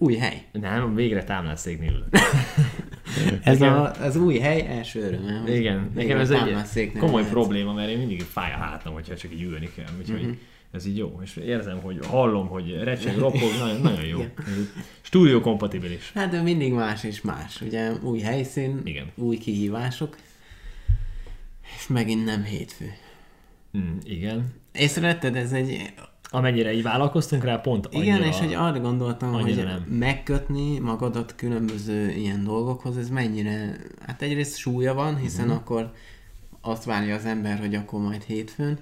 Új hely. Nem, végre támlászéknél ülök. Ez a, az új hely első öröme. Igen, nekem ez egy komoly lehetsz. probléma, mert én mindig fáj a hátam, hogyha csak így ülni kell. Úgyhogy Mhm. ez így jó. És érzem, hogy hallom, hogy recseg, ropog, nagyon, nagyon jó. Stúdió kompatibilis. Hát de mindig más és más. Ugye új helyszín, Igen. új kihívások, és megint nem hétfő. Mm, igen. Észrevetted, ez egy... Amennyire így vállalkoztunk rá, pont annyira... Igen, és hogy arra gondoltam, hogy nem. megkötni magadat különböző ilyen dolgokhoz, ez mennyire... Hát egyrészt súlya van, hiszen Mhm. akkor azt várja az ember, hogy akkor majd hétfőn,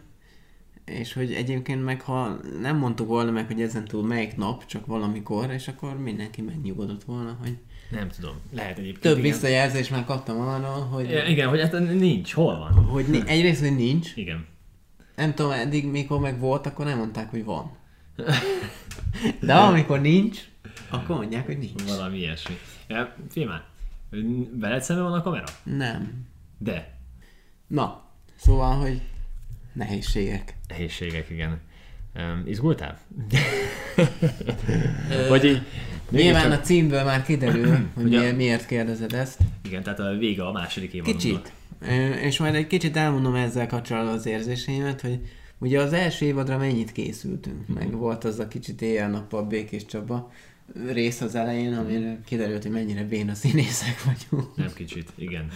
és hogy egyébként meg ha nem mondtuk volna meg, hogy ezen túl melyik nap, csak valamikor, és akkor mindenki megnyugodott volna, hogy Nem tudom. Lehet egyébként. több igen. visszajelzést már kaptam arról, hogy, Igen, hogy hát nincs. Hol van? hogy ni- egyrészt, hogy nincs, Igen. Nem tudom, eddig mikor meg volt, akkor nem mondták, hogy van. De amikor nincs, akkor mondják, hogy nincs. Valami ilyesmi. Ja, Filmán, veled szemben van a kamera? Nem. De. Na, szóval, hogy nehézségek. Nehézségek, igen. Um, izgultál? Vagy így... Nyilván mégiscsak- a címből már kiderül, hogy Ugye- miért, miért kérdezed ezt. Igen, tehát a vége a második évadunknak. Kicsit. És majd egy kicsit elmondom ezzel kapcsolatban az érzéseimet, hogy ugye az első évadra mennyit készültünk, meg volt az a kicsit éjjel-nappal Békés Csaba rész az elején, amire kiderült, hogy mennyire béna színészek vagyunk. Nem kicsit, igen.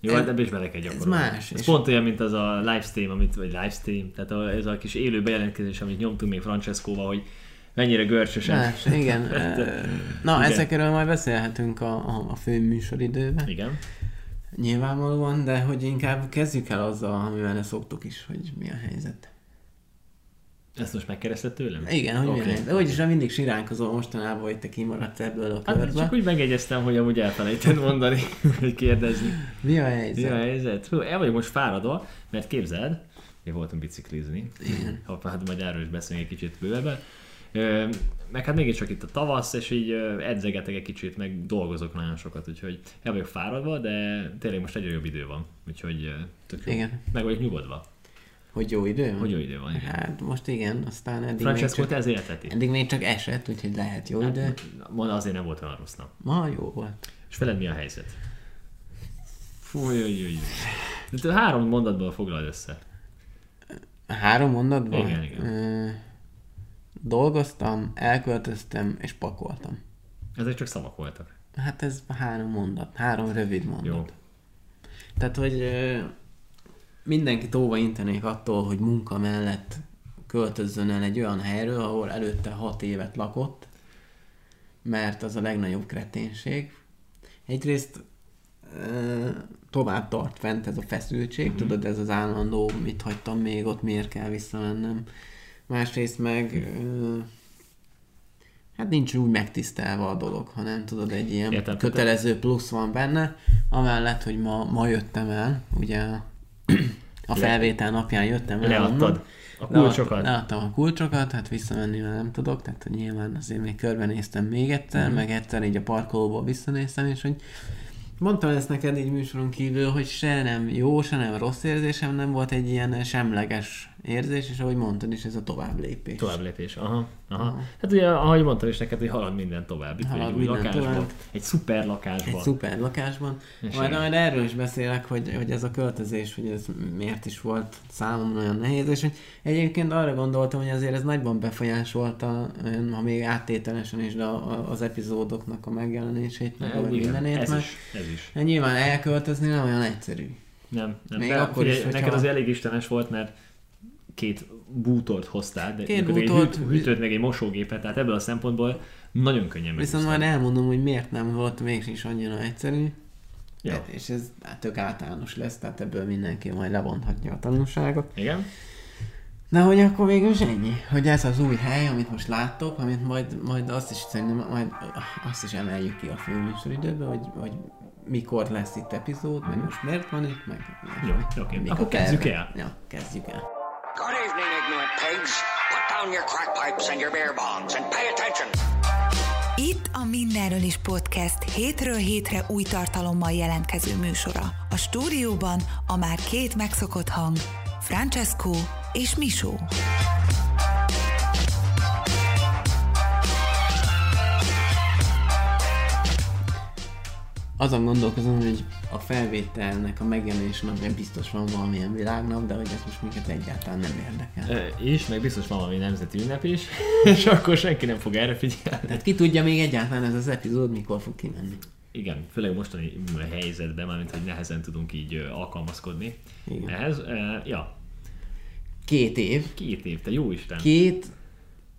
Jó, Ez- hát ebbe is bele kell gyakorolni. más, Ez és- pont olyan, mint az a livestream, amit, vagy livestream, tehát a, ez a kis élő bejelentkezés, amit nyomtunk még Francescóval, hogy mennyire görcsösen. Más, igen. Na, Igen. ezekről majd beszélhetünk a, a, a fő műsoridőben. Igen. Nyilvánvalóan, de hogy inkább kezdjük el azzal, amivel ne szoktuk is, hogy mi a helyzet. Ezt most megkereszted tőlem? Igen, hogy okay. mi a Oké. helyzet. Úgyis már mindig siránkozol mostanában, hogy te kimaradsz ebből a Hát körből. csak úgy megegyeztem, hogy amúgy elfelejted mondani, hogy kérdezni. Mi a helyzet? Mi a helyzet? Hú, el vagyok most fáradva, mert képzeld, mi voltunk biciklizni. Igen. Ha, hát majd erről is beszélünk egy kicsit bővebben. Meg hát mégiscsak itt a tavasz, és így edzegetek egy kicsit, meg dolgozok nagyon sokat, úgyhogy el vagyok fáradva, de tényleg most egyre jobb idő van, úgyhogy tök jó. Igen. Meg vagyok nyugodva, Hogy jó idő van? hogy jó idő van. Igen. Hát most igen, aztán eddig még, Francesco, csak, te ez eddig még csak esett, úgyhogy lehet jó idő. Ma azért nem volt olyan rossz nap. Ma jó volt. És veled mi a helyzet? Fú, jó, jó, jó. De három mondatból foglald össze. Három mondatban? Igen, igen. Ö, dolgoztam, elköltöztem és pakoltam. Ezek csak szavak voltak. Hát ez három mondat, három rövid mondat. Jó. Tehát, hogy mindenkit óva intenék attól, hogy munka mellett költözzön el egy olyan helyről, ahol előtte hat évet lakott, mert az a legnagyobb kreténség. Egyrészt tovább tart fent ez a feszültség, Mhm. mm-hmm. tudod, ez az állandó, mit hagytam még ott, miért kell visszamennem. Másrészt meg ö, hát nincs úgy megtisztelve a dolog, hanem tudod, egy ilyen Értem, kötelező plusz van benne, amellett, hogy ma, ma jöttem el, ugye a, felvétel napján jöttem el. Leadtad onnan. a kulcsokat. Lead- Leadtam a kulcsokat, hát visszamenni már nem tudok, tehát hogy nyilván azért még körbenéztem még egyszer, mm. meg egyszer így a parkolóból visszanéztem, és hogy mondtam ezt neked így műsoron kívül, hogy se nem jó, se nem rossz érzésem, nem volt egy ilyen semleges érzés, és ahogy mondtad is, ez a tovább lépés. Tovább lépés, aha, aha. Hát ugye, ahogy mondtam is neked, hogy halad minden tovább. Itt Halad egy minden lakásban, tovább. egy szuper lakásban. Egy szuper lakásban. És Majd, majd erről is beszélek, hogy, hogy ez a költözés, hogy ez miért is volt számomra olyan nehéz, és hogy egyébként arra gondoltam, hogy azért ez nagyban befolyásolta, ha még áttételesen is, de az epizódoknak a megjelenését, meg Ja, a mindenét, ez is, ez is. Hát nyilván elköltözni nem olyan egyszerű. Nem, nem. Még de akkor figyelj, is, hogyha- Neked az elég istenes volt, mert két bútort hoztál, de Két két egy bútort- hűt, hűtőt, meg egy mosógépet, tehát ebből a szempontból nagyon könnyen Viszont megúsztad. majd elmondom, hogy miért nem volt mégis annyira egyszerű. Ja. És ez hát, tök általános lesz, tehát ebből mindenki majd levonhatja a tanulságot. Igen? Na, hogy akkor végül is ennyi. Hogy ez az új hely, amit most láttok, amit majd, majd azt is szerintem, majd azt is emeljük ki a főműsoridőbe, hogy, hogy mikor lesz itt epizód, meg most miért van itt, meg Jó, oké. mik Akkor kezdjük el. Ja, kezdjük el. Good evening, ignorant pigs. Put down your crack pipes and your beer bongs and pay attention. Itt a Mindenről is podcast hétről hétre új tartalommal jelentkező műsora. A stúdióban a már két megszokott hang, Francesco és Misó. Azon gondolkozom, hogy a felvételnek a megjelenés napján biztos van valamilyen világnap, de hogy ez most minket egyáltalán nem érdekel. Ö, És meg biztos van valami nemzeti ünnep is, és akkor senki nem fog erre figyelni. Tehát ki tudja még egyáltalán ez az epizód mikor fog kimenni. Igen, főleg mostani helyzetben, mármint hogy nehezen tudunk így alkalmazkodni Igen. ehhez. Ö, Ja, Két év. két év, te jó Isten. Két,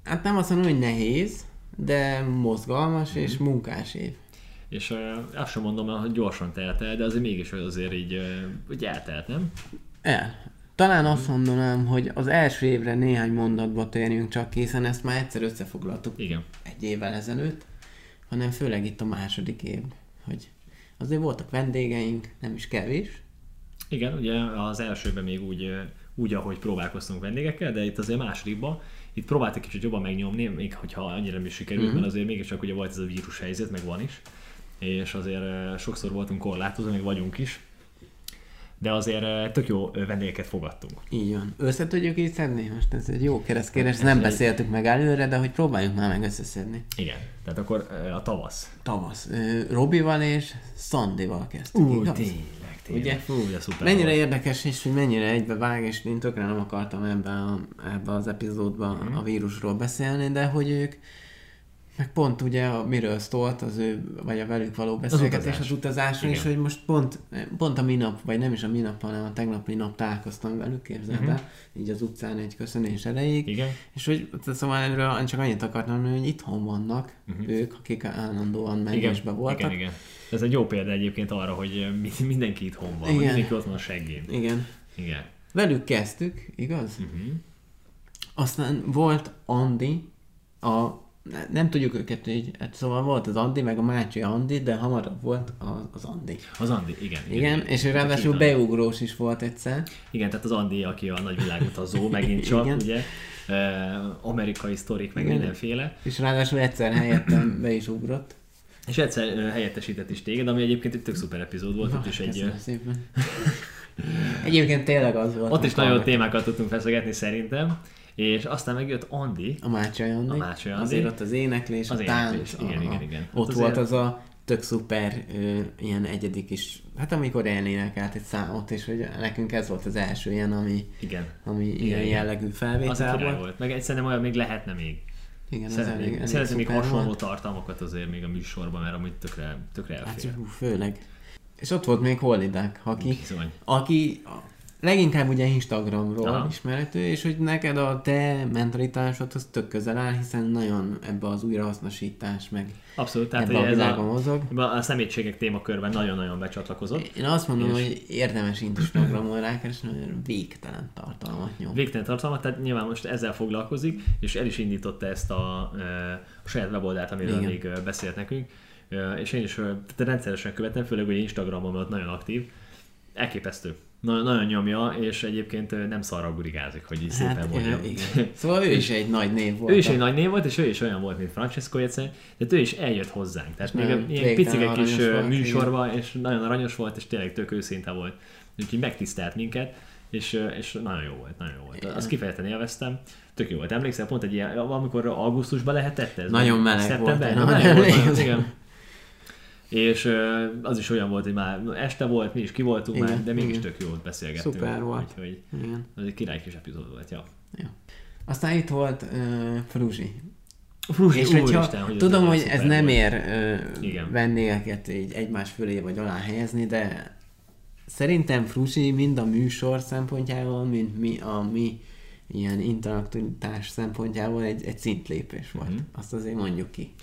hát nem azt mondom, hogy nehéz, de mozgalmas és Mhm. munkás év. És uh, azt sem mondom, hogy gyorsan telt el, de azért mégis azért így, uh, hogy eltelt, nem? El. Talán azt mondanám, hogy az első évre néhány mondatba térjünk csak hiszen ezt már egyszer összefoglaltuk Igen. egy évvel ezelőtt, hanem főleg itt a második év, hogy azért voltak vendégeink, nem is kevés, Igen, ugye az elsőben még úgy, úgy, ahogy próbálkoztunk vendégekkel, de itt azért másodikban, itt próbáltak kicsit jobban megnyomni, még hogyha annyira nem is sikerült, Mhm. mm-hmm. mert azért mégiscsak ugye volt ez a vírus helyzet, meg van is, és azért sokszor voltunk korlátozva, meg vagyunk is, de azért tök jó vendégeket fogadtunk. így van. Össze tudjuk így szedni? Most ez egy jó keresztkérdés, nem egy- beszéltük meg előre, de hogy próbáljuk már meg összeszedni. Igen, tehát akkor a tavasz. Tavasz. Robival és Szandival kezdtük, igaz? tényleg, tényleg. Ugye? Fú, de szuper Mennyire volt. érdekes és hogy mennyire egybevág, és én tökre nem akartam ebben, a, ebben az epizódban Mhm. a vírusról beszélni, de hogy ők meg pont ugye a, miről szólt az ő, vagy a velük való beszélgetés utazás. az és hogy most pont, pont a minap, vagy nem is a minap, hanem a tegnapi nap találkoztam velük, képzeld el, így az utcán egy köszönés erejéig, Igen. és hogy szóval erről csak annyit akartam mondani, hogy itthon vannak ők, akik állandóan menésbe voltak. Igen, igen. Ez egy jó példa egyébként arra, hogy mindenki itthon van, Igen. mindenki ott van a seggén. igen. Igen. Velük kezdtük, igaz? Uh-huh. Aztán volt Andi, a, nem tudjuk őket így, hát szóval volt az Andi, meg a Mácsi Andi, de hamarabb volt az, az Andi. Az Andi, igen. Igen, és ő ráadásul beugrós is volt egyszer. Igen, tehát az Andi, aki a nagy világutazó, megint csak, Igen. ugye, amerikai sztorik, meg Igen. mindenféle. És ráadásul egyszer helyettem be is ugrott. És egyszer helyettesített is téged, ami egyébként egy tök szuper epizód volt, ott is egy, szépen. Egyébként tényleg az volt. ott is nagyon témákat tudtunk feszegetni szerintem, és aztán megjött Andi, A Mácsi Andi. A Mácsi Andi. Azért ott az éneklés, Az a tánc. éneklés, igen, a, igen, igen. Ott Hát volt azért- az a tök szuper ö, ilyen egyedik is, hát amikor elénekelt egy számot, és hogy nekünk ez volt az első ilyen, ami, igen, ami Igen, ilyen igen. jellegű az felvétel a király volt. volt. Meg szerintem olyan még lehetne még. Igen, ez Szeretnék, elég, még hasonló volt. tartalmakat azért még a műsorban, mert amúgy tökre, tökre Hát elfér. hú, főleg. És ott volt még Holidák, aki, Bizony. aki leginkább ugye Instagramról Aha. Ismerető, és hogy neked a te mentalitásod az tök közel áll, hiszen nagyon ebbe az újrahasznosítás, meg Abszolút, tehát ebbe a világban a, mozog. a szemétségek témakörben nagyon-nagyon becsatlakozott. Én azt mondom, És- hogy érdemes Instagramon rákeresni, mert végtelen tartalmat nyom. Végtelen tartalmat, tehát nyilván most ezzel foglalkozik, és el is indította ezt a, a saját weboldalt, amiről Igen. még beszélt nekünk. És én is tehát rendszeresen követem, főleg hogy Instagramon ott nagyon aktív. Elképesztő. Nagyon, nagyon nyomja, és egyébként nem szarra gurigázik, hogy így szépen Hát, mondjam. igen. Szóval ő is egy nagy név volt. Ő is egy nagy név volt, és ő is olyan volt, mint Francesco egyszer, de ő is eljött hozzánk. Tehát még a- ilyen picike kis volt, műsorban, és nagyon aranyos volt, és tényleg tök őszinte volt. Úgyhogy megtisztelt minket, és, és nagyon jó volt, nagyon jó volt. Azt kifejezetten élveztem. Tök jó volt. Emlékszel, pont egy ilyen, amikor augusztusban lehetett ez? Nagyon meleg volt, Nagyon nagyon meleg volt, igen. És az is olyan volt, hogy már este volt, mi is ki voltunk Igen, már, de mégis igen. tök jó volt beszélgettünk. Szuper volt. Úgyhogy Igen. az egy király kis epizód volt, ja. Ja. Aztán itt volt uh, Fruzsi. Fruzsi, És hogyha úristen, hogy tudom, hogy ez nem volt. ér ö, Igen. vendégeket így egymás fölé vagy alá helyezni, de szerintem Fruzsi mind a műsor szempontjából, mint mi, a mi ilyen interaktivitás szempontjából egy, egy szintlépés volt. Mhm. Azt azért mondjuk ki.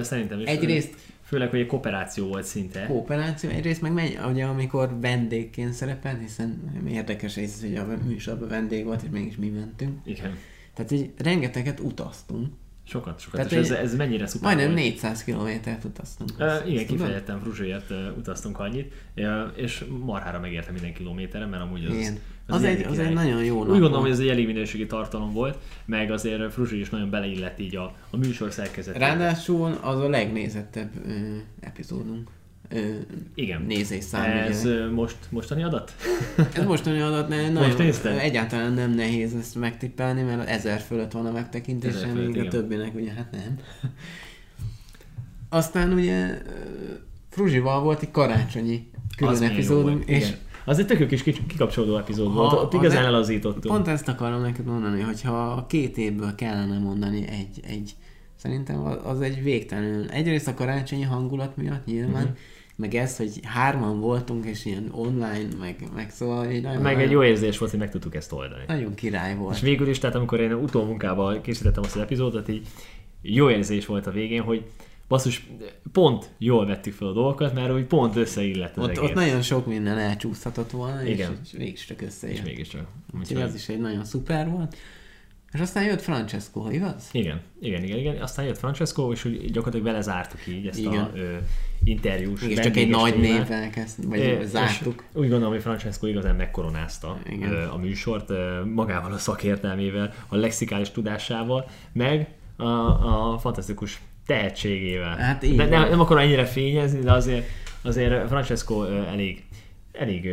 Szerintem is. Egyrészt Főleg, hogy egy kooperáció volt szinte. kooperáció, egyrészt meg megy, ugye amikor vendégként szerepel, hiszen érdekes ez, hogy a műsorban vendég volt, és mégis mi mentünk. Igen. Tehát így rengeteget utaztunk. Sokat, sokat. Tehát és ez, ez mennyire szuper Majdnem volt. 400 kilométert utaztunk. Ö, Azt- igen, tudod? kifejezetten Fruzsóért uh, utaztunk annyit, Ö, és marhára megérte minden kilométeren, mert amúgy az, Igen. Az, elég egy, az egy nagyon jó Úgy nap gondolom, hogy ez egy elég minőségi tartalom volt, meg azért Fruzsi is nagyon beleillett így a, a műsor szerkezetébe. Ráadásul az a legnézettebb ö, epizódunk. Igen. Nézésszám. Ez ugye. most, mostani adat? Ez mostani adat, ne, Most nagyon, nézted? egyáltalán nem nehéz ezt megtippelni, mert ezer fölött van a megtekintése, míg a igen. többinek ugye hát nem. Aztán ugye Fruzsival volt egy karácsonyi külön epizódunk, és igen. Az egy tök kis kikapcsolódó epizód volt, ott az igazán elazítottunk. Pont ezt akarom neked mondani, hogy ha két évből kellene mondani egy, egy szerintem az- egy végtelenül. Egyrészt a karácsonyi hangulat miatt nyilván, uh-huh. Meg ez, hogy hárman voltunk, és ilyen online, meg, meg szóval egy nagyon, Meg egy jó érzés volt, hogy meg tudtuk ezt oldani. nagyon király volt. És végül is, tehát amikor én utómunkával készítettem azt az epizódot, így jó érzés volt a végén, hogy basszus, pont jól vettük fel a dolgokat, mert úgy pont összeillett az Ott, egész. ott nagyon sok minden elcsúszhatott volna, Igen. és, és végig csak És összejött. mégiscsak. Úgyhogy az is egy nagyon szuper volt. És aztán jött Francesco, igaz? Igen, igen, igen, igen. Aztán jött Francesco, és úgy gyakorlatilag vele zártuk így ezt Igen. a ö, interjús És csak egy nagy névvel kezd, vagy É, zártuk. Úgy gondolom, hogy Francesco igazán megkoronázta Igen. ö, a műsort ö, magával a szakértelmével, a lexikális tudásával, meg a, a fantasztikus tehetségével. Hát így de, nem, nem akarom ennyire fényezni, de azért, azért Francesco ö, elég, elég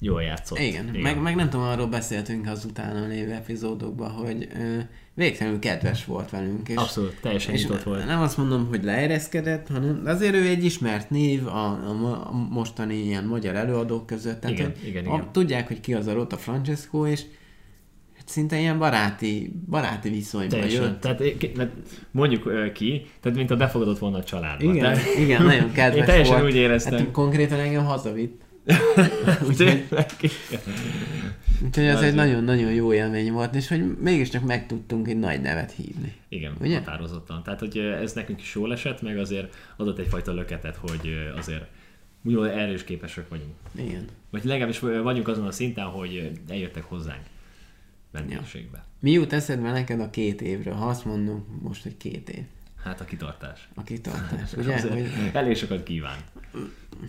jól játszott. Igen, Igen. Meg, meg nem tudom, arról beszéltünk az utána lévő epizódokban, hogy ö, végtelenül kedves volt velünk. És, Abszolút, teljesen és nyitott volt. Nem azt mondom, hogy leereszkedett, hanem azért ő egy ismert név a, a, mostani ilyen magyar előadók között. Tehát, Igen, hogy igen, a, igen. Tudják, hogy ki az a Rota Francesco, és hát szinte ilyen baráti, baráti viszonyban Teljesen. jött. Tehát eh, mondjuk ki, tehát mint a befogadott volna a családba. Igen, Tehát, igen, nagyon kedves Én teljesen volt. úgy éreztem. Hát konkrétan engem hazavitt. úgyhogy, ez Az egy nagyon-nagyon jó élmény volt, és hogy mégiscsak meg tudtunk egy nagy nevet hívni. Igen, Ugye? Határozottan. Tehát, hogy ez nekünk is jól esett, meg azért adott egyfajta löketet, hogy azért úgymond erre is képesek vagyunk. Igen. Vagy legalábbis vagyunk azon a szinten, hogy eljöttek hozzánk vendégségbe. Mi jut eszedbe neked a két évről, ha azt mondom most, hogy két év? Hát a kitartás. A kitartás, ugye? Hogy Elég sokat kíván.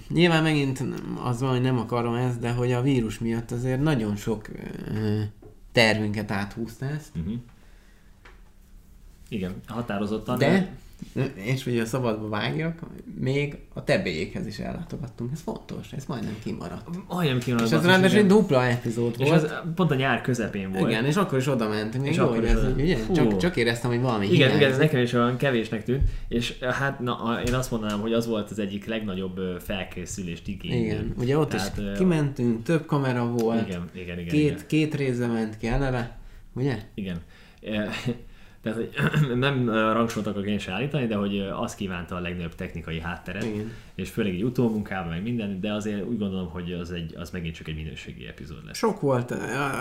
Nyilván megint az van, hogy nem akarom ezt, de hogy a vírus miatt azért nagyon sok tervünket áthúzta ezt. Uh-huh. Igen, határozottan. De, és hogy a szabadba vágjak, még a tebélyékhez is ellátogattunk. Ez fontos, ez majdnem kimaradt. Olyan kínos. És ez ráadásul egy dupla epizód És volt. az pont a nyár közepén volt. Igen, és akkor is oda mentünk. Még És jó, akkor ez oda- ugye? Fú. Csak, csak éreztem, hogy valami Igen, hiányzik. igen, ez nekem is olyan kevésnek tűnt, és hát na, én azt mondanám, hogy az volt az egyik legnagyobb ö, felkészülést igénylő. Igen, ugye ott Tehát, is ö, kimentünk, több kamera volt, Igen, igen, igen. két, igen. két részre ment ki eleve, ugye? igen. Tehát, hogy nem rangsorot akarok én se állítani, de hogy ö, azt kívánta a legnagyobb technikai hátteret, Igen. és főleg egy utómunkában, meg minden, de azért úgy gondolom, hogy az, egy, az megint csak egy minőségi epizód lesz. Sok volt,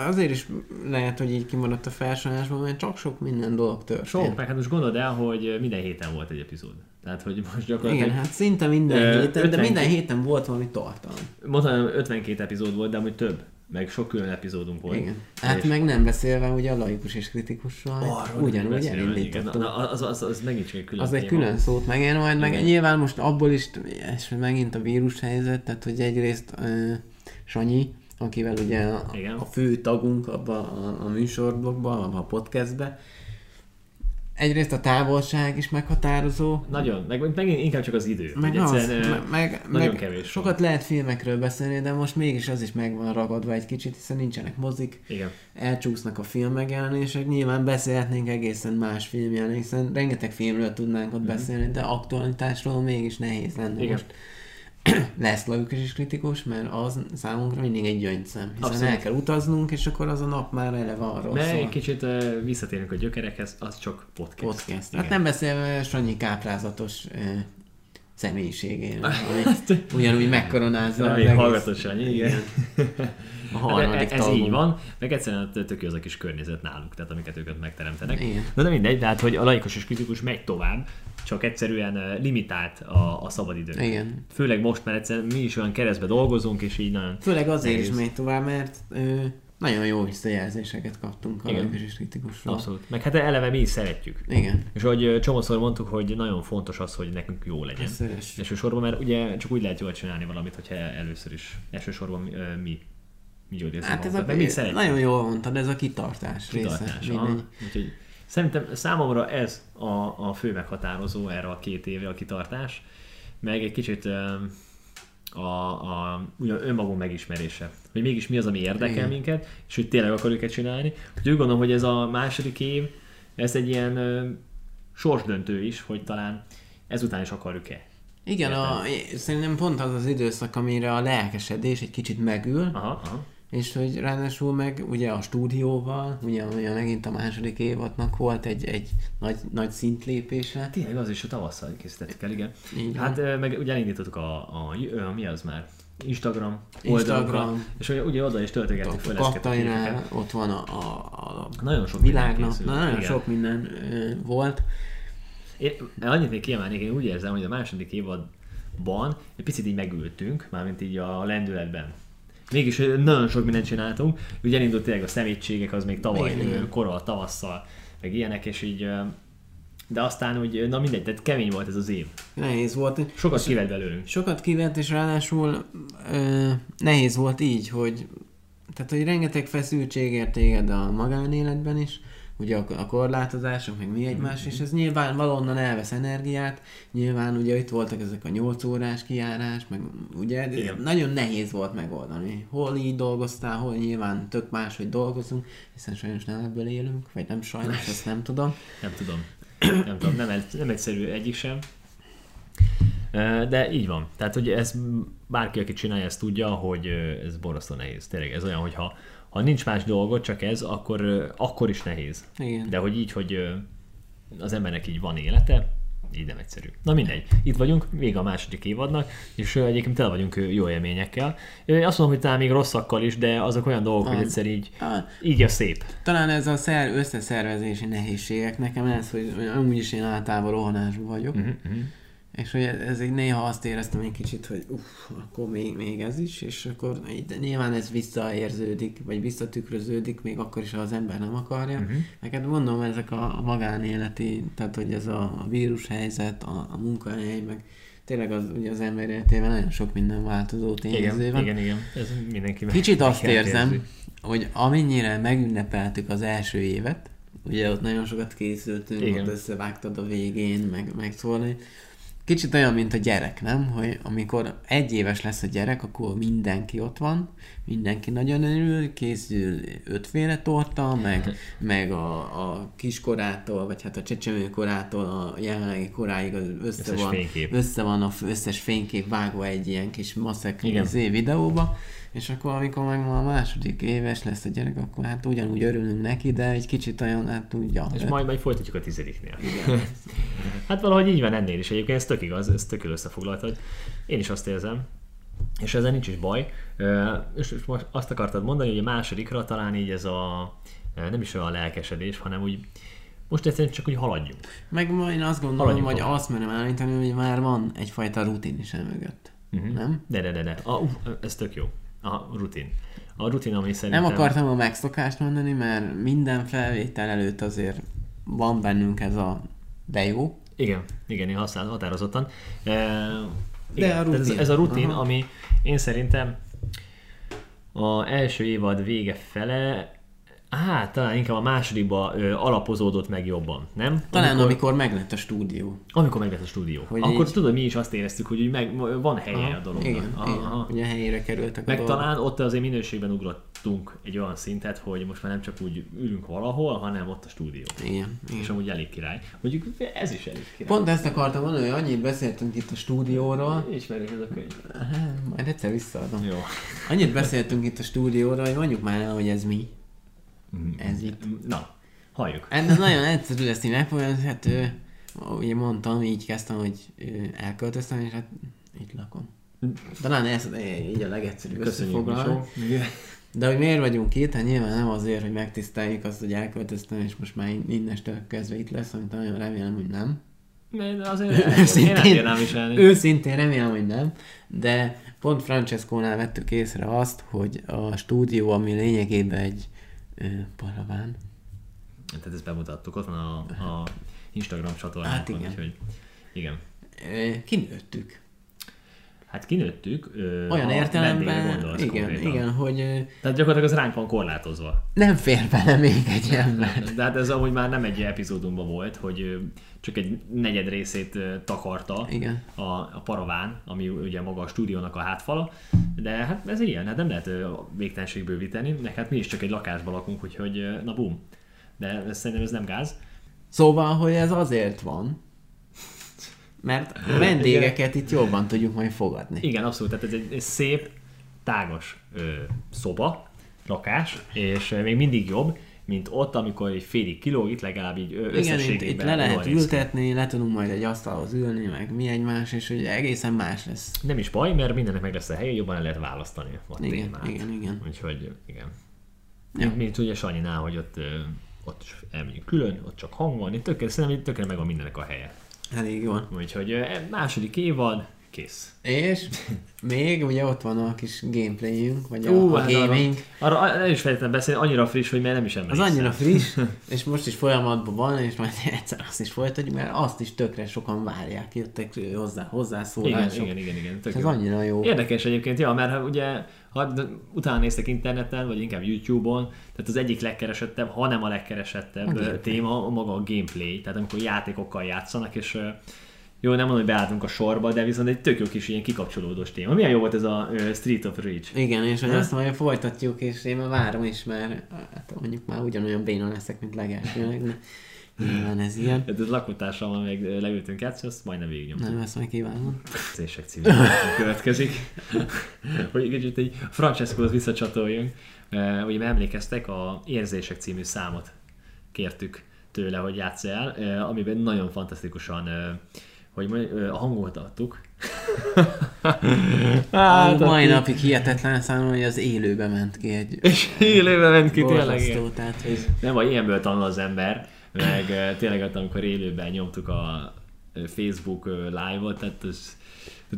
azért is lehet, hogy így kimaradt a felsorolásban, mert csak sok minden dolog történt. Sok, meg hát most gondold el, hogy minden héten volt egy epizód. Tehát, hogy most gyakorlatilag... Igen, hát szinte minden Ö, héten, de 50 minden héten volt valami tartalom. Mondtam, 52 epizód volt, de amúgy több. Meg sok külön epizódunk volt. Igen. Hát És- meg nem beszélve ugye a laikus és kritikusról, Arról ugyanúgy elindítottunk. Na, az, az, az, megint csak egy külön Az egy külön szót megér majd, meg Igen. nyilván most abból is, és megint a vírus helyzet, tehát hogy egyrészt uh, Sanyi, akivel ugye a, Igen. a fő tagunk abba a, a műsorblogban, abba a podcastbe, egyrészt a távolság is meghatározó, Nagyon, meg megint inkább csak az idő. meg, az, egyszerűen, meg, meg, nagyon meg kevés sokat lehet filmekről beszélni, de most mégis az is meg van ragadva egy kicsit, hiszen nincsenek mozik, Igen. elcsúsznak a film megjelenések, nyilván beszélhetnénk egészen más filmjelen, hiszen rengeteg filmről tudnánk ott beszélni, de aktualitásról mégis nehéz lenne. Igen. most. Lesz laikus is kritikus, mert az számunkra mindig egy gyöngyszem, hiszen Abszolút. el kell utaznunk, és akkor az a nap már eleve arról De szól. egy kicsit uh, visszatérünk a gyökerekhez, az csak podcast. Podcast. Igen. Hát nem beszélve Sanyi káprázatos uh, személyiségéről, ami ugyanúgy megkoronázza Még hallgatós annyi, igen. A Hát harmadik ez talmon. így van, meg egyszerűen tök jó az a kis környezet náluk, tehát amiket őket megteremtenek. Igen. De, de mindegy, tehát hogy a laikus és kritikus megy tovább, csak egyszerűen limitált a, a szabadidő. Igen. Főleg most, mert egyszerűen mi is olyan keresztbe dolgozunk, és így nagyon... Főleg azért is Nehéz. megy tovább, mert ö, nagyon jó visszajelzéseket kaptunk a Igen. laikus és kritikusról. Abszolút. Meg hát eleve mi is szeretjük. Igen. És ahogy ö, csomószor mondtuk, hogy nagyon fontos az, hogy nekünk jó legyen. Összes. Elsősorban, mert ugye csak úgy lehet jól csinálni valamit, hogyha először is, elsősorban ö, mi, mi jól érzünk Hát ez a, nagyon jól mondtad, ez a kitartás, kitartás. része. aha. Úgyhogy szerintem számomra ez a, a fő meghatározó erre a két évre a kitartás, meg egy kicsit a, a ugyan önmagunk megismerése. Hogy mégis mi az, ami érdekel Igen. minket, és hogy tényleg akarjuk ezt csinálni. Úgyhogy úgy gondolom, hogy ez a második év, ez egy ilyen ö, sorsdöntő is, hogy talán ezután is akarjuk-e Igen, a, szerintem pont az az időszak, amire a lelkesedés egy kicsit megül, Aha, aha. És hogy ráadásul meg ugye a stúdióval, ugye, ugye megint a második évadnak volt egy, egy nagy, nagy szintlépése. Tényleg az is a tavasszal készítettük el, igen. Van. hát meg ugye elindítottuk a, a, a, mi az már? Instagram Instagram. és ugye, ugye oda is töltögettük fel ezeket a ott van a, a, a Nagyon sok világnap, na, nagyon igen. sok minden ö, volt. Én annyit még kiemelnék, én úgy érzem, hogy a második évadban egy picit így megültünk, mármint így a lendületben. Mégis nagyon sok mindent csináltunk. Ugye elindult tényleg a szemétségek, az még tavaly Igen, korol, tavasszal, meg ilyenek, és így de aztán úgy, na mindegy, tehát kemény volt ez az év. Nehéz volt. Sokat kivett belőlünk. Sokat kivett, és ráadásul ö, nehéz volt így, hogy tehát, hogy rengeteg feszültség ért téged a magánéletben is, ugye a, a korlátozások, meg mi egymás, és ez nyilván valonnan elvesz energiát, nyilván ugye itt voltak ezek a 8 órás kijárás, meg ugye Igen. nagyon nehéz volt megoldani. Hol így dolgoztál, hol nyilván tök más, hogy dolgozunk, hiszen sajnos nem ebből élünk, vagy nem sajnos, ezt nem tudom. Nem tudom. Nem tudom, nem, nem egyszerű egyik sem. De így van. Tehát, hogy ez bárki, aki csinálja, ezt tudja, hogy ez borzasztó nehéz. Tényleg ez olyan, hogy ha, nincs más dolgot, csak ez, akkor, akkor is nehéz. Igen. De hogy így, hogy az embernek így van élete, így nem egyszerű. Na mindegy, itt vagyunk, vége a második évadnak, és egyébként tele vagyunk jó élményekkel. Azt mondom, hogy talán még rosszakkal is, de azok olyan dolgok, hogy Ah. egyszer így, Ah. így a szép. Talán ez a szer, összeszervezési nehézségek. Nekem ez, hogy amúgy is én általában rohanásban vagyok. Uh-huh. És hogy ez így néha azt éreztem egy kicsit, hogy uff, akkor még, még ez is, és akkor így, nyilván ez visszaérződik, vagy visszatükröződik, még akkor is, ha az ember nem akarja. Uh-huh. Neked mondom, ezek a, a magánéleti, tehát hogy ez a, a vírushelyzet, a, a munkahely, meg tényleg az, ugye az ember életében nagyon sok minden változó tényező van. igen, igen. Ez mindenki Kicsit azt érzem, érzi. hogy amennyire megünnepeltük az első évet, ugye ott nagyon sokat készültünk, Igen. ott összevágtad a végén, meg, meg szólni. Kicsit olyan, mint a gyerek, nem? Hogy amikor egy éves lesz a gyerek, akkor mindenki ott van, mindenki nagyon örül, készül ötféle torta, meg, meg a, a kiskorától, vagy hát a csecsemőkorától a jelenlegi koráig az össze Összes van, fénykép. össze van a összes fénykép vágva egy ilyen kis maszek izé videóba, és akkor amikor meg ma a második éves lesz a gyerek, akkor hát ugyanúgy örülünk neki, de egy kicsit olyan, hát tudja. És majd, majd folytatjuk a tizediknél. hát valahogy így van ennél is egyébként, ez tök igaz, ez tök jól összefoglaltad. Én is azt érzem, és ezzel nincs is baj. És és most azt akartad mondani, hogy a másodikra talán így ez a nem is olyan lelkesedés, hanem úgy most egyszerűen csak úgy haladjunk. Meg ma én azt gondolom, Haladjunk hogy tovább. azt merem állítani, hogy már van egyfajta rutin is emögött. Uh-huh. Nem? De, de, de, de. A, uh, ez tök jó. A rutin. A rutin, ami szerintem... Nem akartam a megszokást mondani, mert minden felvétel előtt azért van bennünk ez a de jó. Igen, igen, én használom határozottan. E, igen, a tehát Ez, rutin. ez a rutin, Aha. ami én szerintem a első évad vége fele, hát talán inkább a másodikba ö, alapozódott meg jobban, nem? Talán amikor, amikor, meglett a stúdió. amikor meglett a stúdió. Hogy Akkor így- tudod, mi is azt éreztük, hogy meg, van helye a dolognak. igen, Aha, igen. aha. Ugye helyére kerültek a Meg dolgok. talán ott azért minőségben ugrottunk egy olyan szintet, hogy most már nem csak úgy ülünk valahol, hanem ott a stúdió. Igen, igen. És amúgy elég király. Mondjuk ez is elég király. Pont ezt akartam mondani, hogy annyit beszéltünk itt a stúdióról, Ismerjük ez a könyv. Hát, majd egyszer visszaadom. Jó. Annyit beszéltünk itt a stúdióról, hogy mondjuk már el, hogy ez mi. Ez itt. Na, halljuk. Ez nagyon egyszerű ezt így megfogalmazni, hát ő, ugye mondtam, így kezdtem, hogy elköltöztem, és hát itt lakom. Talán ez így a legegyszerűbb. Misó. De hogy miért vagyunk itt? Hát nyilván nem azért, hogy megtiszteljük azt, hogy elköltöztem, és most már innestől kezdve itt lesz, amit nagyon remélem, hogy nem. Mert azért én nem viselni. őszintén remélem, hogy nem, de pont Francesco-nál vettük észre azt, hogy a stúdió, ami lényegében egy paraván, Tehát ezt bemutattuk, ott van a, a Instagram csatornánkon, Hát igen. úgyhogy igen. kinőttük. Hát kinőttük. Ö, Olyan értelemben, gondolsz igen, konkrétan. igen, hogy Tehát gyakorlatilag az ránk van korlátozva. nem fér bele még egy ember. De hát ez amúgy már nem egy epizódunkban volt, hogy csak egy negyed részét takarta Igen. a, a paraván, ami ugye maga a stúdiónak a hátfala, de hát ez ilyen, hát nem lehet ö, végtelenség bővíteni, meg hát mi is csak egy lakásban lakunk, úgyhogy na bum. De ez, szerintem ez nem gáz. Szóval, hogy ez azért van, Mert a vendégeket itt jobban tudjuk majd fogadni. Igen, abszolút. Tehát ez egy, egy szép, tágos ö, szoba, lakás, és még mindig jobb, mint ott, amikor egy félig kilóg, itt legalább így ö, Igen, itt, összességében itt le lehet ültetni, le tudunk majd egy asztalhoz ülni, meg mi egymás, és hogy egészen más lesz. Nem is baj, mert mindennek meg lesz a helye, jobban el lehet választani a Igen, témát. igen, igen. Úgyhogy igen. Ja. Mint ugye Sanyinál, hogy ott, ott elmegyünk külön, ott csak hang van, itt tökéletes, szerintem itt tökéletes megvan mindennek a helye. Elég jó. Úgyhogy második évad, kész. És még ugye ott van a kis gameplayünk, vagy a, Ú, a hát gaming. Arra, arra el is felejtettem beszélni, annyira friss, hogy már nem is Az emlékszem. annyira friss, és most is folyamatban van, és majd egyszer azt is folytatjuk, mert azt is tökre sokan várják, jöttek hozzá, Igen, hozzászólások. igen, igen, igen. tök És ez jó. annyira jó. Érdekes egyébként, ja, mert ha ugye, ha utána néztek interneten, vagy inkább YouTube-on, tehát az egyik legkeresettebb, ha nem a legkeresettebb A téma maga a gameplay, tehát amikor játékokkal játszanak, és jó, nem mondom, hogy beálltunk a sorba, de viszont egy tök jó kis ilyen kikapcsolódós téma. Milyen jó volt ez a Street of Rage? Igen, és hogy azt majd folytatjuk, és én már várom is, mert hát mondjuk már ugyanolyan béna leszek, mint legelsőnek, de nyilván ez ilyen. Hát ez lakótársammal még leültünk játszani, azt majdnem végignyomtuk. Nem, ezt majd kívánom. Érzések című következik. hogy egy kicsit egy Francescohoz visszacsatoljunk. Eh, Ugye emlékeztek, a Érzések című számot kértük tőle, hogy játsz el, amiben nagyon fantasztikusan hogy a hangot adtuk. Hát, mai adtuk. napig hihetetlen számomra, hogy az élőbe ment ki egy És élőben ment ki tényleg. tehát hogy Nem vagy ilyenből tanul az ember, meg tényleg ott, amikor élőben nyomtuk a Facebook live-ot, tehát az,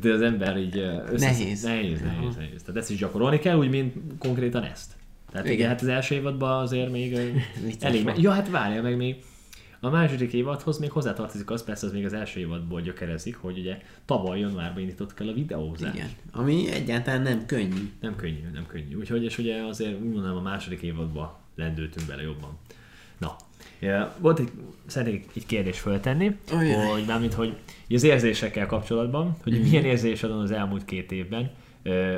tehát az ember így eh, össze... Nehéz. Nehéz, nehéz, nehéz. Tehát ezt is gyakorolni kell, úgy, mint konkrétan ezt. Tehát Igen. igen, hát az első évadban azért még elég... volt. Me- ja, hát várja meg még a második évadhoz még hozzátartozik az, persze az még az első évadból gyökerezik, hogy ugye tavaly januárban indítottuk el a videózást. igen. Ami egyáltalán nem könnyű. Nem könnyű, nem könnyű. Úgyhogy, és ugye azért úgy mondanám a második évadba lendültünk bele jobban. Na, ja, volt egy, szeretnék egy kérdést föltenni, Ajaj. hogy mármint, hogy az érzésekkel kapcsolatban, hogy milyen érzésed van az elmúlt két évben,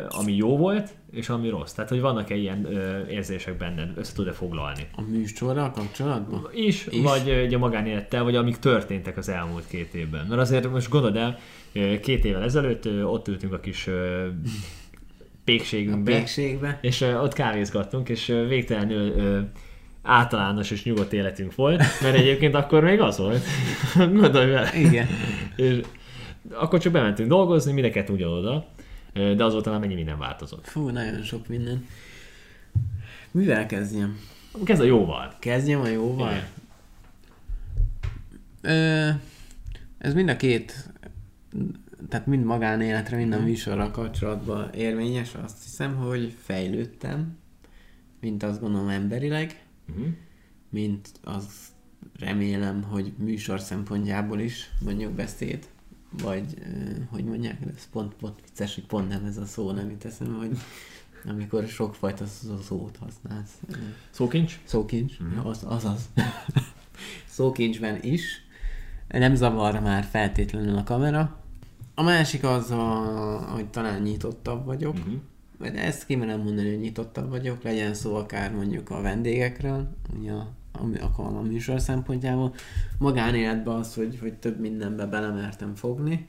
ami jó volt, és ami rossz. Tehát, hogy vannak-e ilyen ö, érzések benned, össze tud-e foglalni? A műsorral kapcsolatban? Is, Is. vagy ugye a magánélettel, vagy amik történtek az elmúlt két évben. Mert azért most gondold el, két évvel ezelőtt ott ültünk a kis ö, A pékségünkbe, pékségbe. és ö, ott kávézgattunk, és ö, végtelenül ö, általános és nyugodt életünk volt, mert egyébként akkor még az volt. Gondolj vele. Igen. És akkor csak bementünk dolgozni, mindenket ugyanoda, de azóta már mennyi minden változott. Fú, nagyon sok minden. Mivel kezdjem? Kezd a jóval. Kezdjem a jóval? Igen. Ö, ez mind a két, tehát mind magánéletre, mind a műsorral kapcsolatban érvényes. Azt hiszem, hogy fejlődtem, mint azt gondolom emberileg, Uh-huh. mint az remélem, hogy műsor szempontjából is, mondjuk beszéd, vagy hogy mondják, ez pont, pont vicces, hogy pont nem ez a szó, nem jut eszembe, hogy amikor sokfajta szó- szót használsz. Szókincs? Szókincs, mm. az, azaz. Szókincsben is. Nem zavar már feltétlenül a kamera. A másik az, a, hogy talán nyitottabb vagyok. Uh-huh. Vagy ezt kimerem mondani, hogy nyitottabb vagyok, legyen szó akár mondjuk a vendégekről, ugye a, a, a, a műsor szempontjából. Magánéletben az, hogy, hogy több mindenbe belemertem fogni.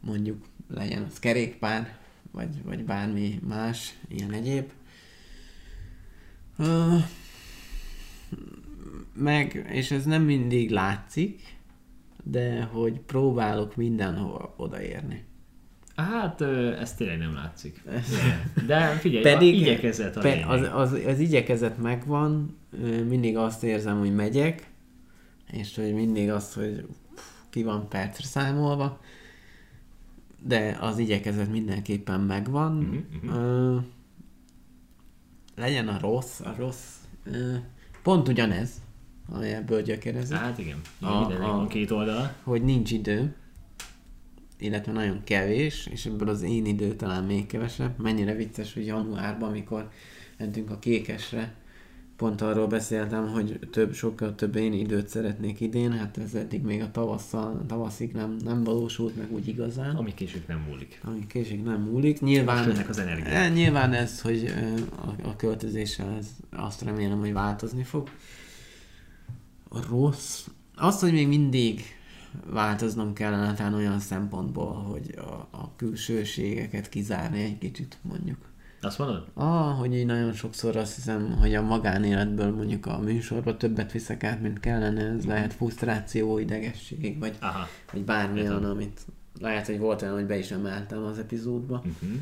Mondjuk legyen az kerékpár, vagy, vagy bármi más, ilyen egyéb. Ö, meg, és ez nem mindig látszik, de hogy próbálok mindenhova odaérni. Hát ez tényleg nem látszik. De figyelj, Pedig a igyekezet a pe- az, az, az igyekezet megvan, mindig azt érzem, hogy megyek, és hogy mindig azt, hogy pff, ki van percre számolva, de az igyekezet mindenképpen megvan. Ö, legyen a rossz, a rossz, ö, pont ugyanez, ami ebből gyökerezik. Hát igen, A- a, a- van két oldala. hogy nincs idő, illetve nagyon kevés, és ebből az én idő talán még kevesebb. Mennyire vicces, hogy januárban, amikor mentünk a kékesre, pont arról beszéltem, hogy több, sokkal több én időt szeretnék idén, hát ez eddig még a tavasszal, tavaszig nem, nem valósult meg úgy igazán. Ami később nem múlik. Ami később nem múlik. Nyilván, jönnek az energiák. Eh, nyilván ez, hogy a, a költözéssel ez, azt remélem, hogy változni fog. A rossz. Az, hogy még mindig változnom kellene talán olyan szempontból, hogy a, a külsőségeket kizárni egy kicsit, mondjuk. Azt mondod? Ah, hogy így nagyon sokszor azt hiszem, hogy a magánéletből mondjuk a műsorba többet viszek át, mint kellene, ez lehet frusztráció, idegesség, vagy, Aha. vagy bármi olyan, amit lehet, hogy volt olyan, hogy be is emeltem az epizódba, Uh-huh.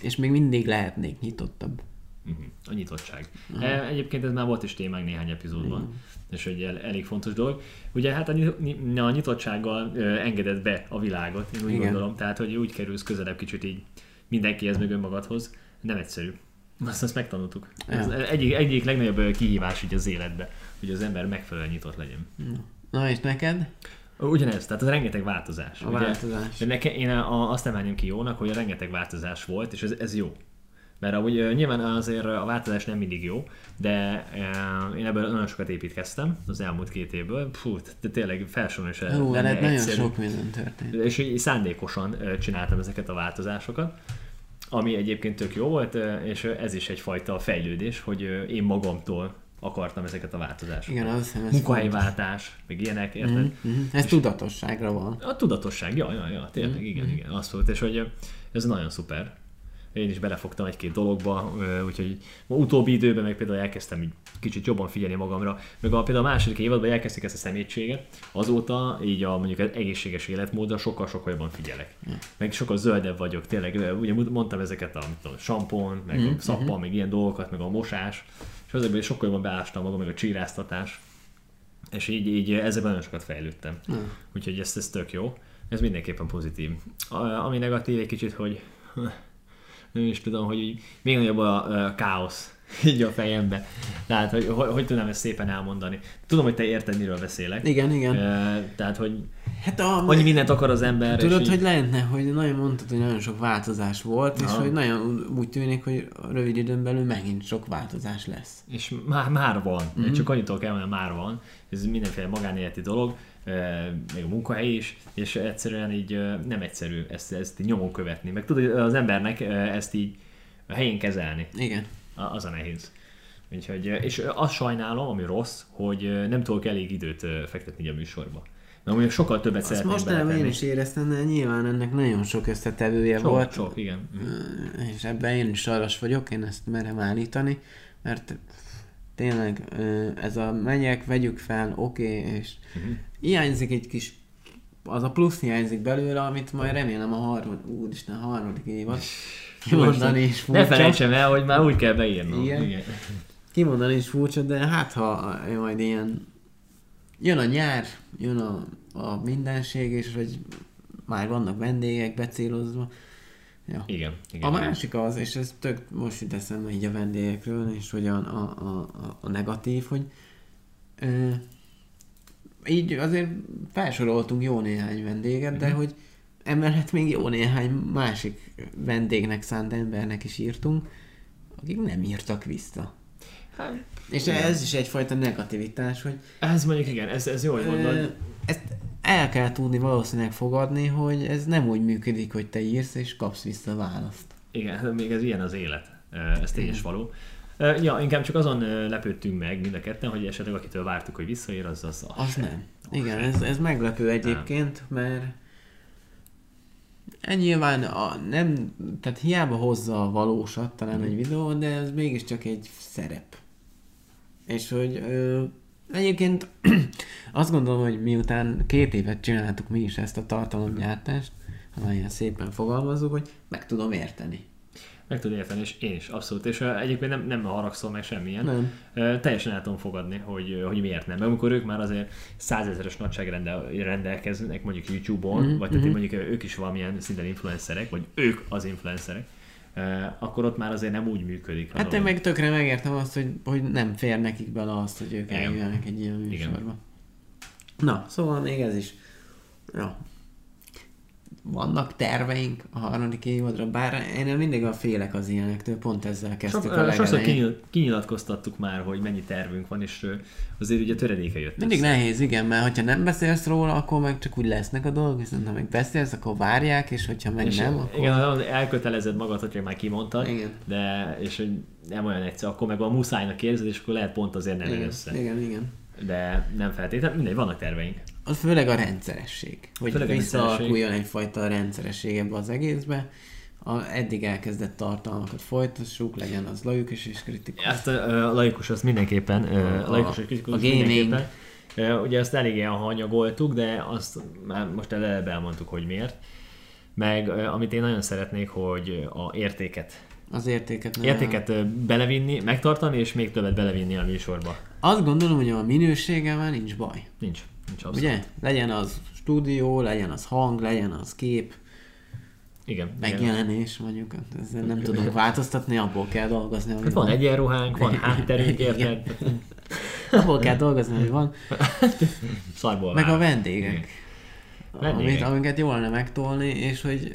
és még mindig lehetnék nyitottabb. Uh-huh. A nyitottság. E, egyébként ez már volt is témánk néhány epizódban, és hogy el, elég fontos dolog. Ugye hát a, ny- a nyitottsággal ö, engedett be a világot, én úgy Igen. gondolom, tehát hogy úgy kerülsz közelebb kicsit így mindenkihez, meg önmagadhoz. Nem egyszerű. Azt, azt megtanultuk. Ez Ja. egyik, egyik legnagyobb kihívás így az életbe, hogy az ember megfelelően nyitott legyen. Na és neked? Ugyanez, tehát az rengeteg változás. A változás. De nekem, én a, azt emelném ki jónak, hogy a rengeteg változás volt, és ez, ez jó. Mert amúgy nyilván azért a változás nem mindig jó, de én ebből nagyon sokat építkeztem az elmúlt két évből. Fú, de tényleg felsorolni is Jó, veled nagyon sok minden történt. És így szándékosan csináltam ezeket a változásokat, ami egyébként tök jó volt, és ez is egyfajta fejlődés, hogy én magamtól akartam ezeket a változásokat. Igen, azt hiszem ez Munkahelyváltás, meg ilyenek, érted? Mhm, Ez tudatosságra van. A tudatosság, ja, ja, ja, tényleg, Mm, igen, igen, az volt, és hogy ez nagyon szuper. Én is belefogtam egy-két dologba, úgyhogy utóbbi időben meg például elkezdtem így kicsit jobban figyelni magamra, meg a, például a második évadban elkezdték ezt a szemétséget, azóta így a mondjuk az egészséges életmódra sokkal-sokkal jobban figyelek. Meg sokkal zöldebb vagyok, tényleg, ugye mondtam ezeket a, tudom, sampon, meg Mm, a szappan, meg ilyen dolgokat, meg a mosás, és azokban is sokkal jobban beástam magam, meg a csíráztatás, és így, így ezekben nagyon sokat fejlődtem. Úgyhogy ez, ez tök jó. Ez mindenképpen pozitív. A, ami negatív egy kicsit, hogy nem is tudom, hogy így még nagyobb a, a káosz így a fejembe. Tehát, hogy, hogy, hogy tudnám ezt szépen elmondani. Tudom, hogy te érted, miről beszélek. Igen, igen. E, tehát, hogy Hát a, annyi mindent akar az ember. Tudod, és hogy így, lehetne, hogy nagyon mondtad, hogy nagyon sok változás volt, és Aha. hogy nagyon úgy tűnik, hogy rövid időn belül megint sok változás lesz. és már, már van. Mhm. Mm-hmm. Csak annyitól kell, hogy már van. Ez mindenféle magánéleti dolog, még a munkahely is, és egyszerűen így nem egyszerű ezt, ezt így nyomon követni. Meg tudod, az embernek ezt így a helyén kezelni. Igen. Az a nehéz. Úgyhogy, és azt sajnálom, ami rossz, hogy nem tudok elég időt fektetni a műsorba. Mert amúgy sokkal többet Azt szeretnék mostanában én beletenni. is éreztem, de nyilván ennek nagyon sok összetevője Sok, volt. sok, igen. És ebben én is sajnos vagyok, én ezt merem állítani, mert tényleg ez a megyek, vegyük fel, oké, okay, és Mhm. hiányzik egy kis, az a plusz hiányzik belőle, amit majd remélem a harmadik, úristen, a harmadik évad kimondani is furcsa. Ne felejtsem el, hogy már úgy kell beírnom. Igen. Igen. Kimondani is furcsa, de hát ha majd ilyen jön a nyár, jön a, a mindenség, és hogy már vannak vendégek becélozva. Ja. Igen, igen. A másik az, és ez tök most jut eszembe így a vendégekről, és hogy a, a, a, a- negatív, hogy ö, így azért felsoroltunk jó néhány vendéget, de hogy emellett még jó néhány másik vendégnek szánt embernek is írtunk, akik nem írtak vissza. Hát, És Igen. ez is egyfajta negativitás, hogy ez mondjuk igen, ez, ez jó, hogy mondod. ezt el kell tudni valószínűleg fogadni, hogy ez nem úgy működik, hogy te írsz és kapsz vissza választ. Igen, hát még ez ilyen az élet. Ez tény és való. Ja, inkább csak azon lepődtünk meg mind a ketten, hogy esetleg akitől vártuk, hogy visszaér, az az. Az nem. Igen, ez, ez meglepő egyébként, mert e nyilván a, nem, tehát hiába hozza a valósat talán egy videó, de ez mégiscsak egy szerep. És hogy ö, egyébként azt gondolom, hogy miután két évet csináltuk mi is ezt a tartalomgyártást, ha ilyen szépen fogalmazunk, hogy meg tudom érteni. Meg tudod érteni, és én is, abszolút. És egyébként nem, nem haragszom meg semmilyen. Nem. Teljesen el tudom fogadni, hogy, hogy miért nem. Mert amikor ők már azért százezeres nagyságrendel rendelkeznek mondjuk YouTube-on, Mhm, mm-hmm. vagy tehát mondjuk ők is valamilyen szinten influencerek, vagy ők az influencerek, akkor ott már azért nem úgy működik. Hát én meg tökre megértem azt, hogy, hogy nem fér nekik bele azt, hogy ők Igen. eljöjjenek egy ilyen Igen. műsorba. Na, szóval még ez is. Ja. Vannak terveink a harmadik évadra, bár én mindig a félek az ilyenektől, pont ezzel kezdtük Sok, a uh, sokszor legelején. kinyil, kinyilatkoztattuk már, hogy mennyi tervünk van, és azért ugye töredéke jött Mindig össze. nehéz, igen, mert hogyha nem beszélsz róla, akkor meg csak úgy lesznek a dolgok, viszont ha meg beszélsz, akkor várják, és hogyha meg És nem, akkor... Igen, elkötelezed magad, hogyha már kimondtad, Igen. de és nem olyan egyszerű, akkor meg a muszájnak érzed, és akkor lehet pont azért nem igen, össze. igen, igen. De nem feltétlenül, mindegy, vannak terveink. Az főleg a rendszeresség. Hogy Főleg a visszalakuljon egyfajta rendszeresség ebbe az egészbe. A eddig elkezdett tartalmakat folytassuk, legyen az laikus és kritikus. Ezt a, a laikus az mindenképpen, a, a laikus és kritikus a gaming. mindenképpen. Ugye azt eléggé hanyagoltuk, de azt már most eleve elmondtuk, hogy miért. Meg amit én nagyon szeretnék, hogy a értéket, Az értéket nem. értéket ö, belevinni, megtartani, és még többet belevinni a műsorba. Azt gondolom, hogy a minőséggel már nincs baj. Nincs, nincs abszolút. Ugye? Legyen az stúdió, legyen az hang, legyen az kép, Igen. igen. megjelenés mondjuk. Ezzel nem tudunk változtatni, abból kell dolgozni, Hát van egyenruhánk, van hátterünk, érted? Abból kell dolgozni, hogy van. Szarból Meg a vendégek. Vendégek. Amit, amiket jól lenne megtolni, és hogy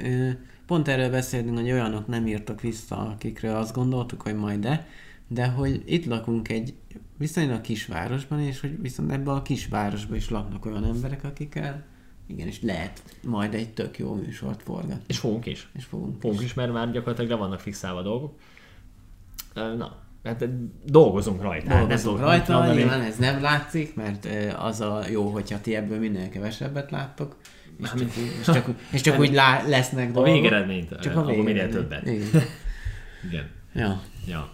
pont erről beszéltünk, hogy olyanok nem írtak vissza, akikről azt gondoltuk, hogy majd de, de hogy itt lakunk egy viszonylag kisvárosban, és hogy viszont ebben a kisvárosban is laknak olyan emberek, akikkel igenis lehet majd egy tök jó műsort forgatni. És fogunk is. És fogunk Fogunk is. is, mert már gyakorlatilag le vannak fixálva a dolgok. Na, hát dolgozunk rajta. Hát Dolgozunk tudok rajta, mondani. nyilván ez nem látszik, mert az a jó, hogyha ti ebből minél kevesebbet láttok, és csak, úgy- és csak, és csak úgy lá, lesznek A dolgok. végeredményt, Csak ö, a akkor minél végeredmény. többet. Igen. Igen. Ja. Ja.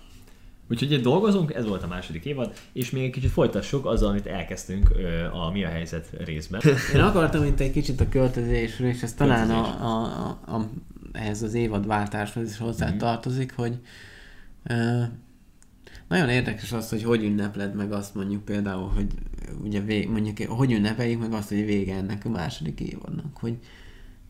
Úgyhogy itt dolgozunk, ez volt a második évad, és még egy kicsit folytassuk azzal, amit elkezdtünk a Mi a helyzet részben. Én akartam itt egy kicsit a költözésről, és ez talán a, a, a, a, ehhez az évadváltáshoz is hozzá Mhm. tartozik, hogy ö, nagyon érdekes az, hogy hogy ünnepled meg azt mondjuk például, hogy ugye vég, mondjuk hogy ünnepeljük meg azt, hogy vége ennek a második évadnak, hogy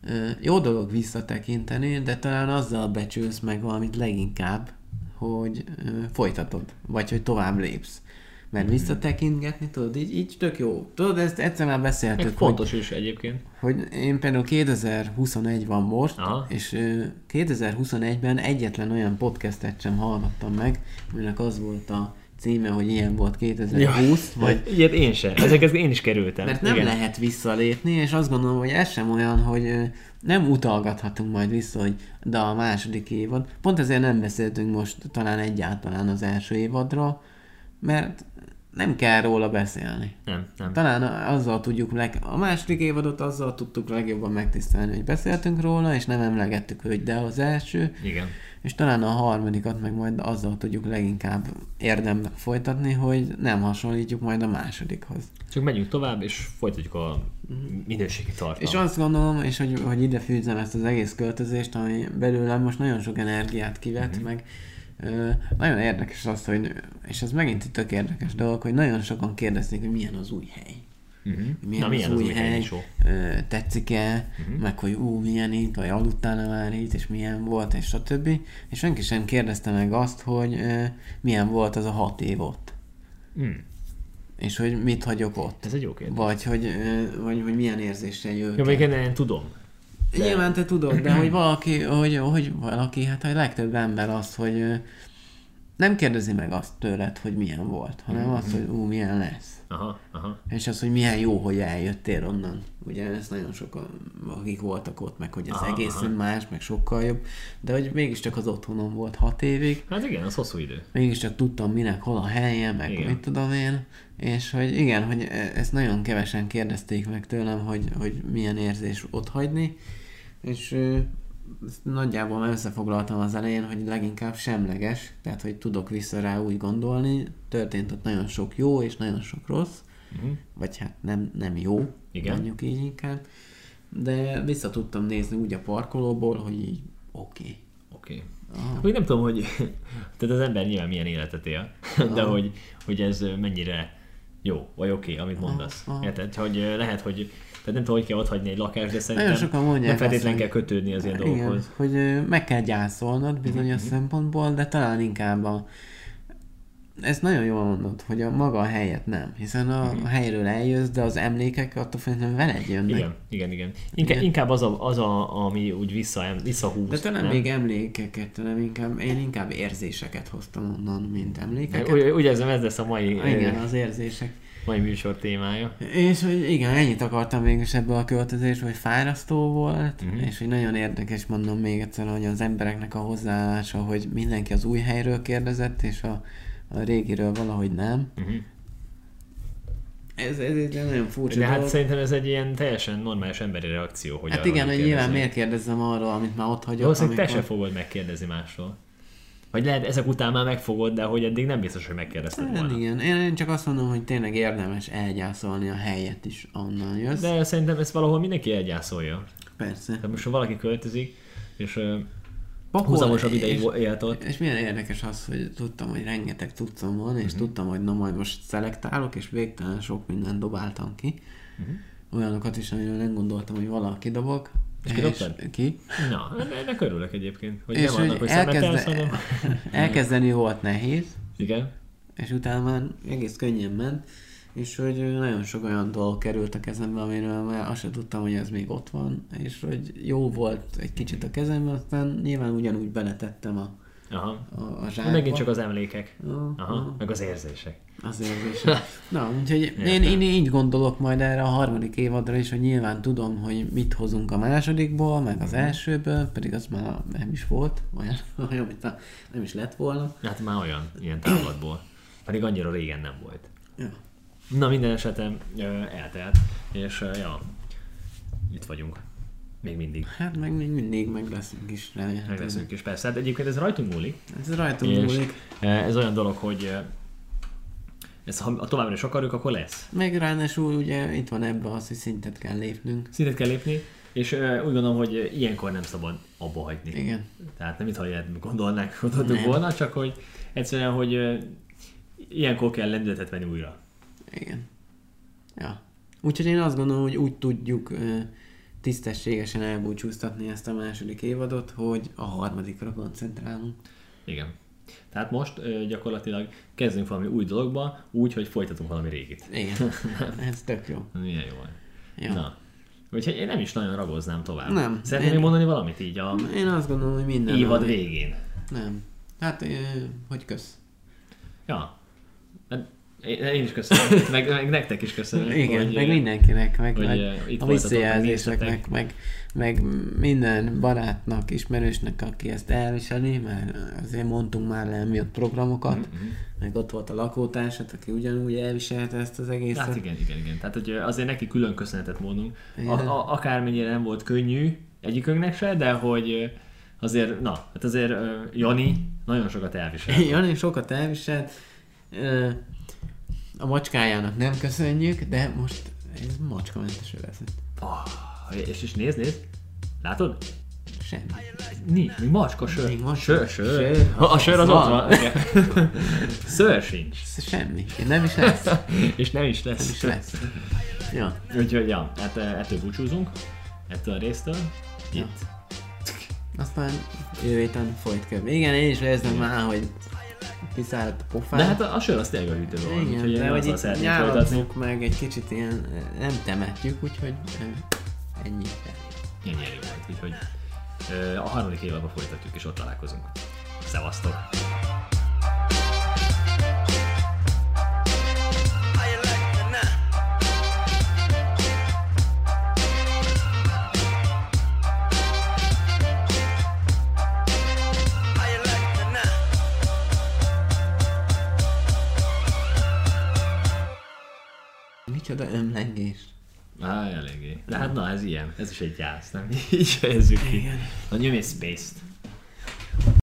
ö, jó dolog visszatekinteni, de talán azzal becsülsz meg valamit leginkább, hogy ö, folytatod, vagy hogy tovább lépsz. Mert Mhm. visszatekintgetni, tudod, így, így tök jó. Tudod, ezt egyszer már beszéltük, hogy fontos is egyébként. hogy én például 2021 van most, Aha. és ö, 2021-ben egyetlen olyan podcastet sem hallgattam meg, aminek az volt a címe, hogy ilyen volt 2020, vagy Ilyet én sem. Ezeket én is kerültem. mert nem Igen. lehet visszalépni, és azt gondolom, hogy ez sem olyan, hogy nem utalgathatunk majd vissza, hogy de a második évad. Pont ezért nem beszéltünk most talán egyáltalán az első évadra, mert nem kell róla beszélni. Nem, nem. Talán azzal tudjuk, leg... a második évadot azzal tudtuk legjobban megtisztelni, hogy beszéltünk róla, és nem emlegettük, hogy de az első, Igen. és talán a harmadikat meg majd azzal tudjuk leginkább érdemben folytatni, hogy nem hasonlítjuk majd a másodikhoz. Csak megyünk tovább, és folytatjuk a minőségi tartalmat. És azt gondolom, és hogy, hogy ide fűzzem ezt az egész költözést, ami belőlem most nagyon sok energiát kivett, Mhm. mm-hmm. meg ö, nagyon érdekes az, hogy, és ez megint egy tök érdekes dolog, hogy nagyon sokan kérdezték, hogy milyen az új hely. Uh-huh. milyen, Na, milyen az, új hely, ö, tetszik-e, uh-huh. meg hogy ú, milyen itt, vagy aludtál már itt, és milyen volt, és stb. És senki sem kérdezte meg azt, hogy ö, milyen volt az a hat év ott. Hmm. És hogy mit hagyok ott. Ez egy jó kérdés. Vagy hogy, ö, vagy, hogy milyen érzéssel jövök még én, én tudom. De... Nyilván te tudod, de hogy valaki, hogy, hogy valaki, hát a legtöbb ember azt, hogy nem kérdezi meg azt tőled, hogy milyen volt, hanem azt, hogy ú, milyen lesz. Aha, aha. És az, hogy milyen jó, hogy eljöttél onnan. Ugye ez nagyon sokan, akik voltak ott, meg hogy ez Aha, egészen más, meg sokkal jobb. De hogy mégiscsak az otthonom volt hat évig, Hát igen, az hosszú idő. mégiscsak tudtam minek hol a helye, meg Igen. igen. mit tudom én. És hogy igen, hogy e- ezt nagyon kevesen kérdezték meg tőlem, hogy, hogy milyen érzés ott hagyni. És ezt nagyjából már összefoglaltam az elején, hogy leginkább semleges, tehát hogy tudok vissza rá úgy gondolni, történt ott nagyon sok jó és nagyon sok rossz, Uh-huh. vagy hát nem, nem jó, Igen. mondjuk így inkább, de vissza tudtam nézni úgy a parkolóból, hogy így oké. Okay. Oké. Ah. Okay. Úgy nem tudom, hogy tehát az ember nyilván milyen életet él, de hogy, hogy ez mennyire jó, vagy oké, okay, amit mondasz. Aha. Érted? Hogy lehet, hogy tehát nem tudom, hogy kell otthagyni egy lakást, de szerintem sokan mondják nem feltétlenül kell kötődni az ilyen Igen, dolgokhoz. hogy meg kell gyászolnod bizonyos Mhm. szempontból, de talán inkább a ezt nagyon jól mondod, hogy a maga a helyet nem, hiszen a, a helyről eljössz, de az emlékek attól függően veled jönnek. Mhm. Igen, igen, igen. Inkább, Igen. inkább az, a, az a, ami úgy vissza, visszahúz. De talán nem? még emlékeket, hanem inkább, én inkább érzéseket hoztam onnan, mint emlékeket. Úgy, úgy érzem, ez lesz a mai, Igen, az érzések. Mai műsor témája. És hogy igen, ennyit akartam végül ebből a költözés, hogy fárasztó volt, uh-huh. és hogy nagyon érdekes, mondom még egyszer, hogy az embereknek a hozzáállása, hogy mindenki az új helyről kérdezett, és a, a régiről valahogy nem. Uh-huh. Ez, ez egy nagyon furcsa De hát dolog. szerintem ez egy ilyen teljesen normális emberi reakció, hogy Hát igen, hogy nyilván miért kérdezzem arról, amit már ott hagyok. Valószínűleg te se amikor- fogod megkérdezni másról. Vagy lehet ezek után már megfogod, de hogy eddig nem biztos, hogy megkérdezted Hát volna. igen, én, én csak azt mondom, hogy tényleg érdemes elgyászolni a helyet is, onnan jössz. De szerintem ezt valahol mindenki elgyászolja. Persze. Tehát most, ha valaki költözik, és uh, Hol- húzamosabb ideig élt ott, És milyen érdekes az, hogy tudtam, hogy rengeteg tudszom van, és uh-huh. tudtam, hogy na majd most szelektálok, és végtelen sok mindent dobáltam ki. Uh-huh. Olyanokat is, amiről nem gondoltam, hogy valaki dobok. És kidobtad? Ki. na, ennek örülök egyébként, hogy és nem annak, hogy szemetelsz, hanem... elkezdeni volt nehéz, Igen. és utána már egész könnyen ment, és hogy nagyon sok olyan dolog került a kezembe, amiről már azt sem tudtam, hogy ez még ott van, és hogy jó volt egy kicsit a kezembe, aztán nyilván ugyanúgy beletettem a, Aha. a, a zsákba. megint csak az emlékek. Aha. Aha. Meg az érzések. Az érzés. Na, úgyhogy én, én így gondolok majd erre a harmadik évadra is, hogy nyilván tudom, hogy mit hozunk a másodikból, meg az elsőből, pedig az már nem is volt, olyan, olyan mint a, nem is lett volna. Hát már olyan, ilyen távlatból. Pedig annyira régen nem volt. Ja. Na minden esetem eltelt, és ja, itt vagyunk. Még mindig. Hát meg még mindig meg leszünk is, remélhetőleg. Meg leszünk is persze. Hát egyébként ez rajtunk múlik. Ez rajtunk És múlik. ez olyan dolog, hogy ez, ha továbbra is akarjuk, akkor lesz. Meg ráadásul ugye itt van ebbe az, hogy szintet kell lépnünk. Szintet kell lépni, és ö, úgy gondolom, hogy ilyenkor nem szabad abba hagyni. Igen. Tehát nem itt, hogy ilyet gondolnák, gondoltuk Nem. volna, csak hogy egyszerűen, hogy ö, ilyenkor kell lendületet venni újra. Igen. Ja. Úgyhogy én azt gondolom, hogy úgy tudjuk ö, tisztességesen elbúcsúztatni ezt a második évadot, hogy a harmadikra koncentrálunk. Igen. Tehát most ö, gyakorlatilag kezdünk valami új dologba, úgy, hogy folytatunk valami régit. Igen. Ez tök jó. Milyen jó. Ja. Na. Úgyhogy én nem is nagyon ragoznám tovább. Nem. Szeretném Én- mondani valamit így a Én azt gondolom, hogy minden... évad végén. Nem. Hát, hogy kösz. Ja. Én is köszönöm. meg, meg nektek is köszönöm. Igen, hogy, meg mindenkinek, meg, hogy, meg itt a visszajelzéseknek, meg, meg minden barátnak, ismerősnek, aki ezt elviseli, mert azért mondtunk már le emiatt programokat, Mhm. meg ott volt a lakótársat, aki ugyanúgy elviselte ezt az egészet. Hát igen, igen, igen. Tehát hogy azért neki külön köszönetet mondunk. A, a, akármennyire nem volt könnyű egyikünknek se, de hogy azért, na, hát azért Jani nagyon sokat elvisel. Jani sokat elviselt, a macskájának nem köszönjük, de most ez macskamentes övezet. Oh, és, és nézd, nézd. Látod? Semmi. Nincs, még macska sör. Még macska. Sör, sör. Sör. A, a sör az ott van. Ször sincs. Semmi. Nem is lesz. Nem És nem is lesz. is lesz. Ja. Úgyhogy, ja, hát eh, ettől búcsúzunk. Ettől a résztől. Itt. Aztán jövő héten folyt Igen, én is érzem már, hogy kiszállt a pofám. De hát a, a sör az tényleg a hűtőben van, igen, úgyhogy de hogy itt nyálazzuk meg egy kicsit ilyen, nem temetjük, úgyhogy ennyi. Ennyi elég volt, úgyhogy a harmadik évadban folytatjuk, és ott találkozunk. Szevasztok! Micsoda ömlengés. Á, eléggé. De hát na, ez ilyen. Ez is egy gyász, nem? Így fejezzük ki. Na, nyomj egy space-t.